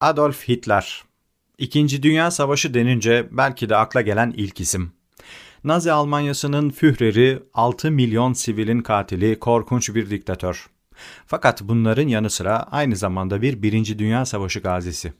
Adolf Hitler. İkinci Dünya Savaşı denince belki de akla gelen ilk isim. Nazi Almanyası'nın Führeri, 6 milyon sivilin katili, korkunç bir diktatör. Fakat bunların yanı sıra aynı zamanda bir Birinci Dünya Savaşı gazisi.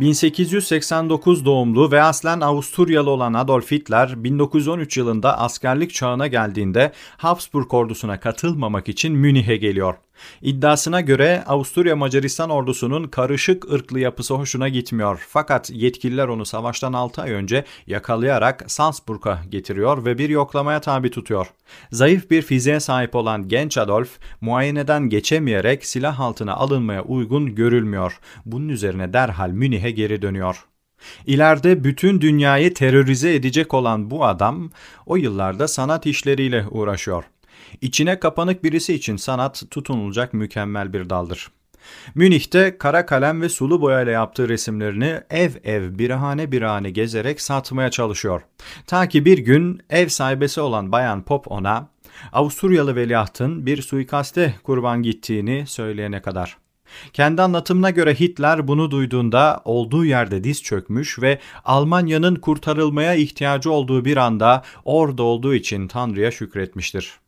1889 doğumlu ve aslen Avusturyalı olan Adolf Hitler 1913 yılında askerlik çağına geldiğinde Habsburg ordusuna katılmamak için Münih'e geliyor. İddiasına göre Avusturya Macaristan ordusunun karışık ırklı yapısı hoşuna gitmiyor. Fakat yetkililer onu savaştan 6 ay önce yakalayarak Salzburg'a getiriyor ve bir yoklamaya tabi tutuyor. Zayıf bir fiziğe sahip olan genç Adolf muayeneden geçemeyerek silah altına alınmaya uygun görülmüyor. Bunun üzerine derhal Münih'e geri dönüyor. İleride bütün dünyayı terörize edecek olan bu adam o yıllarda sanat işleriyle uğraşıyor. İçine kapanık birisi için sanat tutunulacak mükemmel bir daldır. Münih'te kara kalem ve sulu boyayla yaptığı resimlerini ev ev birahane birahane gezerek satmaya çalışıyor. Ta ki bir gün ev sahibesi olan Bayan Pop ona Avusturyalı veliahtın bir suikaste kurban gittiğini söyleyene kadar. Kendi anlatımına göre Hitler bunu duyduğunda olduğu yerde diz çökmüş ve Almanya'nın kurtarılmaya ihtiyacı olduğu bir anda orada olduğu için Tanrı'ya şükretmiştir.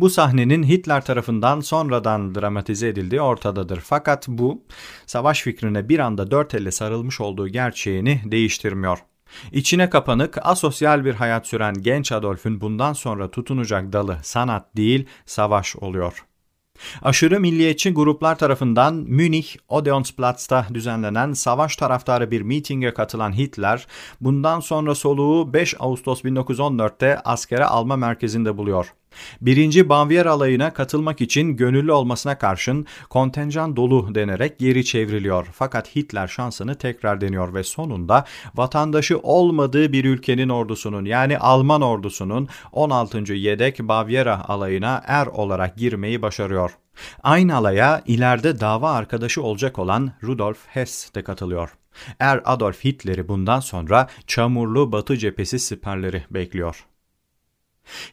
Bu sahnenin Hitler tarafından sonradan dramatize edildiği ortadadır. Fakat bu savaş fikrine bir anda dört elle sarılmış olduğu gerçeğini değiştirmiyor. İçine kapanık, asosyal bir hayat süren genç Adolf'ün bundan sonra tutunacak dalı sanat değil, savaş oluyor. Aşırı milliyetçi gruplar tarafından Münih Odeonsplatz'ta düzenlenen savaş taraftarı bir mitinge katılan Hitler, bundan sonra soluğu 5 Ağustos 1914'te askere alma merkezinde buluyor. Birinci Bavyera alayına katılmak için gönüllü olmasına karşın kontenjan dolu denerek geri çevriliyor. Fakat Hitler şansını tekrar deniyor ve sonunda vatandaşı olmadığı bir ülkenin ordusunun yani Alman ordusunun 16. yedek Bavyera alayına er olarak girmeyi başarıyor. Aynı alaya ileride dava arkadaşı olacak olan Rudolf Hess de katılıyor. Er Adolf Hitler'i bundan sonra çamurlu Batı cephesi siperleri bekliyor.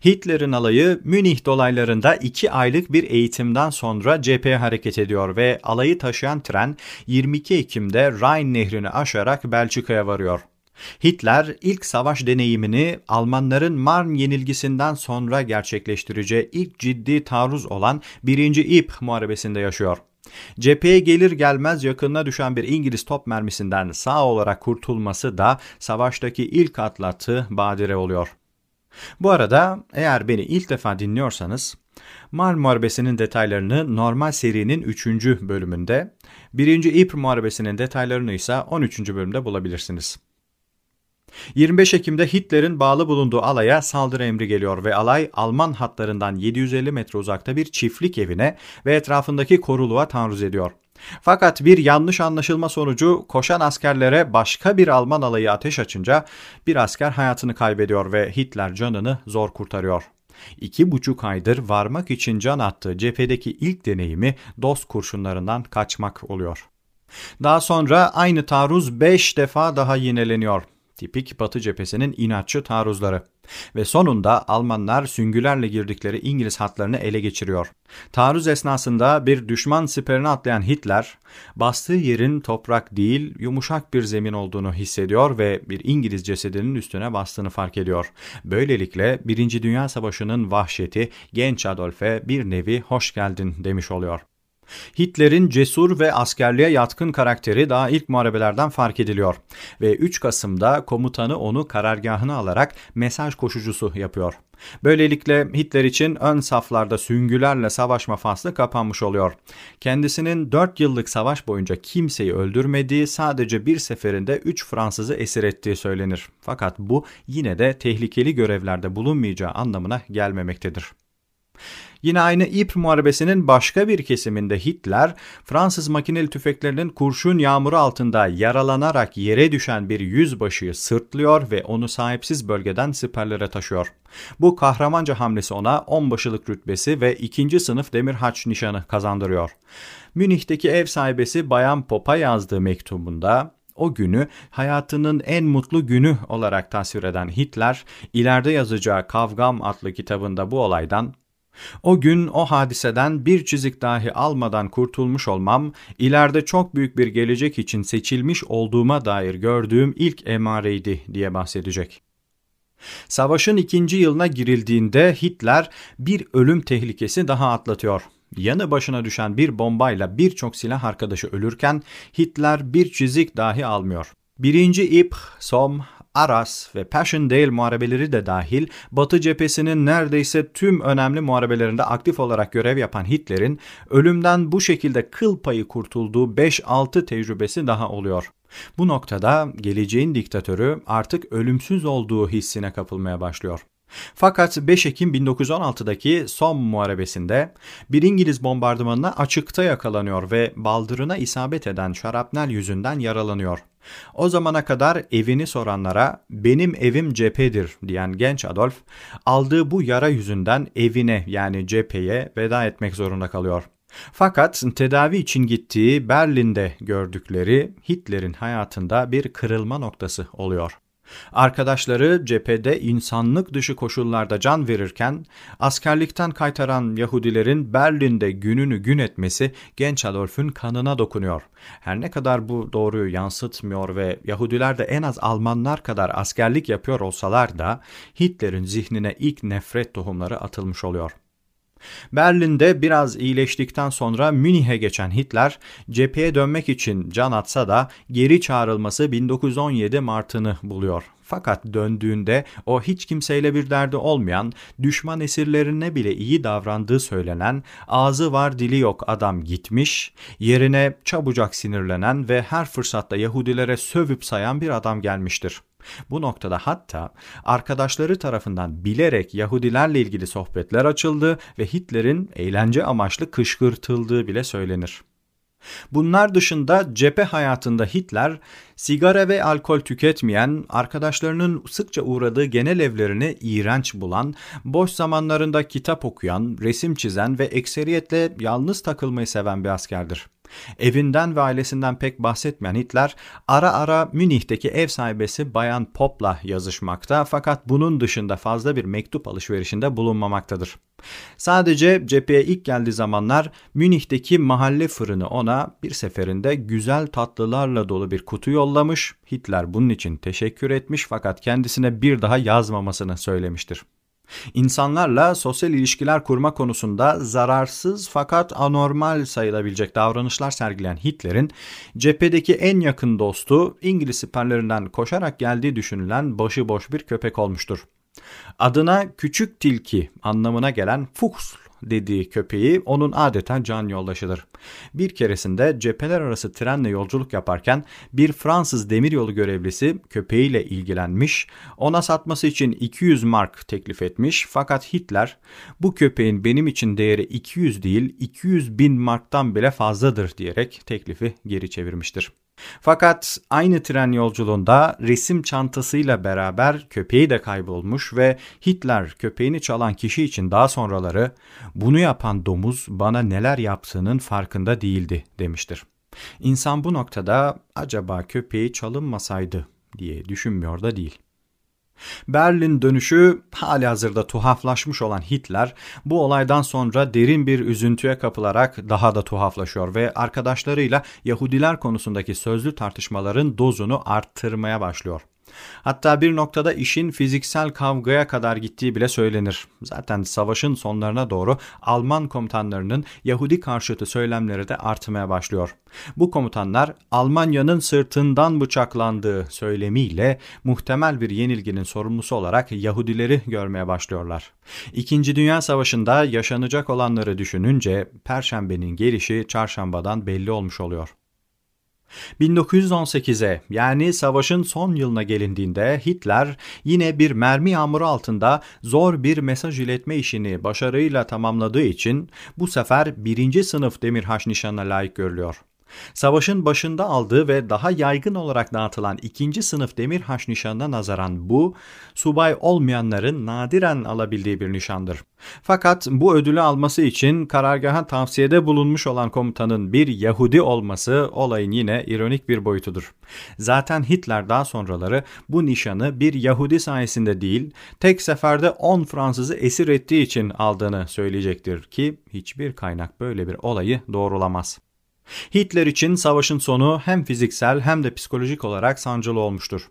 Hitler'in alayı Münih dolaylarında iki aylık bir eğitimden sonra cepheye hareket ediyor ve alayı taşıyan tren 22 Ekim'de Rhine nehrini aşarak Belçika'ya varıyor. Hitler ilk savaş deneyimini Almanların Marne yenilgisinden sonra gerçekleştireceği ilk ciddi taarruz olan 1. İp Muharebesi'nde yaşıyor. Cepheye gelir gelmez yakınına düşen bir İngiliz top mermisinden sağ olarak kurtulması da savaştaki ilk atlattığı badire oluyor. Bu arada eğer beni ilk defa dinliyorsanız Mar Muharebesi'nin detaylarını normal serinin 3. bölümünde, 1. İpr Muharebesi'nin detaylarını ise 13. bölümde bulabilirsiniz. 25 Ekim'de Hitler'in bağlı bulunduğu alaya saldırı emri geliyor ve alay Alman hatlarından 750 metre uzakta bir çiftlik evine ve etrafındaki koruluğa taarruz ediyor. Fakat bir yanlış anlaşılma sonucu koşan askerlere başka bir Alman alayı ateş açınca bir asker hayatını kaybediyor ve Hitler canını zor kurtarıyor. İki buçuk aydır varmak için can attığı cephedeki ilk deneyimi dost kurşunlarından kaçmak oluyor. Daha sonra aynı taarruz beş defa daha yineleniyor tipik Batı cephesinin inatçı taarruzları. Ve sonunda Almanlar süngülerle girdikleri İngiliz hatlarını ele geçiriyor. Taarruz esnasında bir düşman siperine atlayan Hitler, bastığı yerin toprak değil yumuşak bir zemin olduğunu hissediyor ve bir İngiliz cesedinin üstüne bastığını fark ediyor. Böylelikle Birinci Dünya Savaşı'nın vahşeti genç Adolf'e bir nevi hoş geldin demiş oluyor. Hitler'in cesur ve askerliğe yatkın karakteri daha ilk muharebelerden fark ediliyor ve 3 Kasım'da komutanı onu karargahına alarak mesaj koşucusu yapıyor. Böylelikle Hitler için ön saflarda süngülerle savaşma faslı kapanmış oluyor. Kendisinin 4 yıllık savaş boyunca kimseyi öldürmediği, sadece bir seferinde 3 Fransızı esir ettiği söylenir. Fakat bu yine de tehlikeli görevlerde bulunmayacağı anlamına gelmemektedir. Yine aynı İpr Muharebesi'nin başka bir kesiminde Hitler, Fransız makineli tüfeklerinin kurşun yağmuru altında yaralanarak yere düşen bir yüzbaşıyı sırtlıyor ve onu sahipsiz bölgeden siperlere taşıyor. Bu kahramanca hamlesi ona onbaşılık rütbesi ve ikinci sınıf demir haç nişanı kazandırıyor. Münih'teki ev sahibesi Bayan Pop'a yazdığı mektubunda O günü hayatının en mutlu günü olarak tasvir eden Hitler, ileride yazacağı Kavgam adlı kitabında bu olaydan o gün o hadiseden bir çizik dahi almadan kurtulmuş olmam, ileride çok büyük bir gelecek için seçilmiş olduğuma dair gördüğüm ilk emareydi diye bahsedecek. Savaşın ikinci yılına girildiğinde Hitler bir ölüm tehlikesi daha atlatıyor. Yanı başına düşen bir bombayla birçok silah arkadaşı ölürken Hitler bir çizik dahi almıyor. Birinci İp, Somme, Arras ve Passchendaele muharebeleri de dahil Batı cephesinin neredeyse tüm önemli muharebelerinde aktif olarak görev yapan Hitler'in ölümden bu şekilde kıl payı kurtulduğu 5-6 tecrübesi daha oluyor. Bu noktada geleceğin diktatörü artık ölümsüz olduğu hissine kapılmaya başlıyor. Fakat 5 Ekim 1916'daki Somme Muharebesi'nde bir İngiliz bombardımanına açıkta yakalanıyor ve baldırına isabet eden şarapnel yüzünden yaralanıyor. O zamana kadar evini soranlara benim evim cephedir diyen genç Adolf aldığı bu yara yüzünden evine yani cepheye veda etmek zorunda kalıyor. Fakat tedavi için gittiği Berlin'de gördükleri Hitler'in hayatında bir kırılma noktası oluyor. Arkadaşları cephede insanlık dışı koşullarda can verirken askerlikten kaytaran Yahudilerin Berlin'de gününü gün etmesi genç Adolf'ün kanına dokunuyor. Her ne kadar bu doğruyu yansıtmıyor ve Yahudiler de en az Almanlar kadar askerlik yapıyor olsalar da Hitler'in zihnine ilk nefret tohumları atılmış oluyor. Berlin'de biraz iyileştikten sonra Münih'e geçen Hitler cepheye dönmek için can atsa da geri çağrılması 1917 Mart'ını buluyor. Fakat döndüğünde o hiç kimseyle bir derdi olmayan, düşman esirlerine bile iyi davrandığı söylenen, ağzı var dili yok adam gitmiş, yerine çabucak sinirlenen ve her fırsatta Yahudilere sövüp sayan bir adam gelmiştir. Bu noktada hatta arkadaşları tarafından bilerek Yahudilerle ilgili sohbetler açıldı ve Hitler'in eğlence amaçlı kışkırtıldığı bile söylenir. Bunlar dışında cephe hayatında Hitler sigara ve alkol tüketmeyen, arkadaşlarının sıkça uğradığı genel evlerini iğrenç bulan, boş zamanlarında kitap okuyan, resim çizen ve ekseriyetle yalnız takılmayı seven bir askerdir. Evinden ve ailesinden pek bahsetmeyen Hitler ara ara Münih'teki ev sahibesi Bayan Pop'la yazışmakta fakat bunun dışında fazla bir mektup alışverişinde bulunmamaktadır. Sadece cepheye ilk geldiği zamanlar Münih'teki mahalle fırını ona bir seferinde güzel tatlılarla dolu bir kutu yollamış. Hitler bunun için teşekkür etmiş fakat kendisine bir daha yazmamasını söylemiştir. İnsanlarla sosyal ilişkiler kurma konusunda zararsız fakat anormal sayılabilecek davranışlar sergileyen Hitler'in cephedeki en yakın dostu İngiliz siperlerinden koşarak geldiği düşünülen başıboş bir köpek olmuştur. Adına küçük tilki anlamına gelen Fuchs dediği köpeği onun adeta can yoldaşıdır. Bir keresinde cepheler arası trenle yolculuk yaparken bir Fransız demiryolu görevlisi köpeğiyle ilgilenmiş, ona satması için 200 mark teklif etmiş fakat Hitler bu köpeğin benim için değeri 200 değil 200 bin marktan bile fazladır diyerek teklifi geri çevirmiştir. Fakat aynı tren yolculuğunda resim çantasıyla beraber köpeği de kaybolmuş ve Hitler köpeğini çalan kişi için daha sonraları bunu yapan domuz bana neler yaptığının farkında değildi demiştir. İnsan bu noktada acaba köpeği çalınmasaydı diye düşünmüyor da değil. Berlin dönüşü hali hazırda tuhaflaşmış olan Hitler bu olaydan sonra derin bir üzüntüye kapılarak daha da tuhaflaşıyor ve arkadaşlarıyla Yahudiler konusundaki sözlü tartışmaların dozunu arttırmaya başlıyor. Hatta bir noktada işin fiziksel kavgaya kadar gittiği bile söylenir. Zaten savaşın sonlarına doğru Alman komutanlarının Yahudi karşıtı söylemleri de artmaya başlıyor. Bu komutanlar Almanya'nın sırtından bıçaklandığı söylemiyle muhtemel bir yenilginin sorumlusu olarak Yahudileri görmeye başlıyorlar. İkinci Dünya Savaşı'nda yaşanacak olanları düşününce Perşembenin gelişi çarşambadan belli olmuş oluyor. 1918'e yani savaşın son yılına gelindiğinde Hitler yine bir mermi yağmuru altında zor bir mesaj iletme işini başarıyla tamamladığı için bu sefer birinci sınıf Demirhaş nişanına layık görülüyor. Savaşın başında aldığı ve daha yaygın olarak dağıtılan ikinci sınıf demir haş nişanına nazaran bu, subay olmayanların nadiren alabildiği bir nişandır. Fakat bu ödülü alması için karargaha tavsiyede bulunmuş olan komutanın bir Yahudi olması olayın yine ironik bir boyutudur. Zaten Hitler daha sonraları bu nişanı bir Yahudi sayesinde değil, tek seferde 10 Fransızı esir ettiği için aldığını söyleyecektir ki hiçbir kaynak böyle bir olayı doğrulamaz. Hitler için savaşın sonu hem fiziksel hem de psikolojik olarak sancılı olmuştur.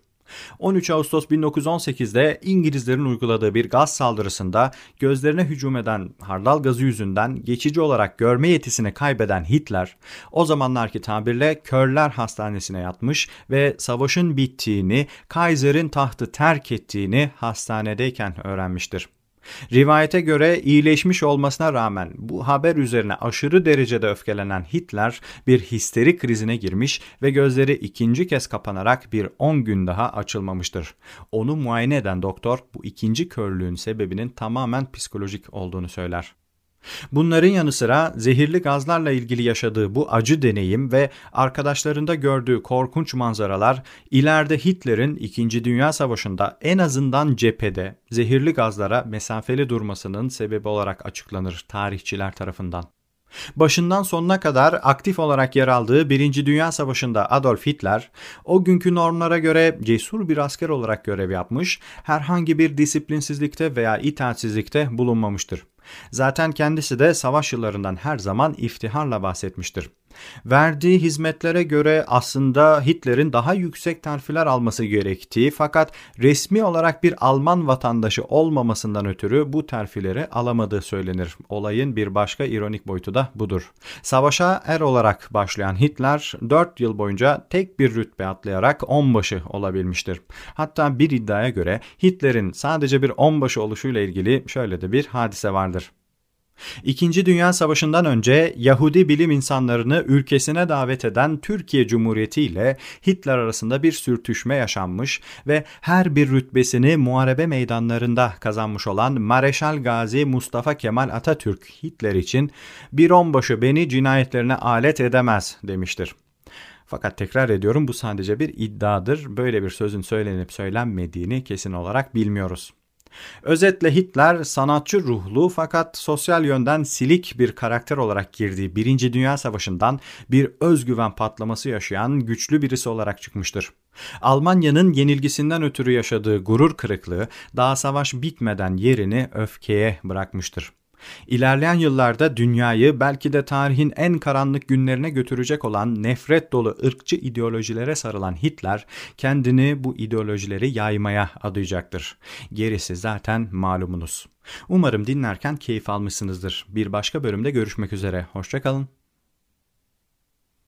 13 Ağustos 1918'de İngilizlerin uyguladığı bir gaz saldırısında gözlerine hücum eden hardal gazı yüzünden geçici olarak görme yetisini kaybeden Hitler, o zamanlarki tabirle körler hastanesine yatmış ve savaşın bittiğini, Kaiser'in tahtı terk ettiğini hastanedeyken öğrenmiştir. Rivayete göre iyileşmiş olmasına rağmen bu haber üzerine aşırı derecede öfkelenen Hitler bir histeri krizine girmiş ve gözleri ikinci kez kapanarak bir 10 gün daha açılmamıştır. Onu muayene eden doktor bu ikinci körlüğün sebebinin tamamen psikolojik olduğunu söyler. Bunların yanı sıra zehirli gazlarla ilgili yaşadığı bu acı deneyim ve arkadaşlarında gördüğü korkunç manzaralar ileride Hitler'in 2. Dünya Savaşı'nda en azından cephede zehirli gazlara mesafeli durmasının sebebi olarak açıklanır tarihçiler tarafından. Başından sonuna kadar aktif olarak yer aldığı Birinci Dünya Savaşı'nda Adolf Hitler, o günkü normlara göre cesur bir asker olarak görev yapmış, herhangi bir disiplinsizlikte veya itaatsizlikte bulunmamıştır. Zaten kendisi de savaş yıllarından her zaman iftiharla bahsetmiştir. Verdiği hizmetlere göre aslında Hitler'in daha yüksek terfiler alması gerektiği fakat resmi olarak bir Alman vatandaşı olmamasından ötürü bu terfileri alamadığı söylenir. Olayın bir başka ironik boyutu da budur. Savaşa er olarak başlayan Hitler 4 yıl boyunca tek bir rütbe atlayarak onbaşı olabilmiştir. Hatta bir iddiaya göre Hitler'in sadece bir onbaşı oluşuyla ilgili şöyle de bir hadise vardır. İkinci Dünya Savaşı'ndan önce Yahudi bilim insanlarını ülkesine davet eden Türkiye Cumhuriyeti ile Hitler arasında bir sürtüşme yaşanmış ve her bir rütbesini muharebe meydanlarında kazanmış olan Mareşal Gazi Mustafa Kemal Atatürk Hitler için bir onbaşı beni cinayetlerine alet edemez demiştir. Fakat tekrar ediyorum bu sadece bir iddiadır. Böyle bir sözün söylenip söylenmediğini kesin olarak bilmiyoruz. Özetle Hitler sanatçı ruhlu fakat sosyal yönden silik bir karakter olarak girdiği Birinci Dünya Savaşı'ndan bir özgüven patlaması yaşayan güçlü birisi olarak çıkmıştır. Almanya'nın yenilgisinden ötürü yaşadığı gurur kırıklığı daha savaş bitmeden yerini öfkeye bırakmıştır. İlerleyen yıllarda dünyayı belki de tarihin en karanlık günlerine götürecek olan nefret dolu ırkçı ideolojilere sarılan Hitler kendini bu ideolojileri yaymaya adayacaktır. Gerisi zaten malumunuz. Umarım dinlerken keyif almışsınızdır. Bir başka bölümde görüşmek üzere. Hoşçakalın.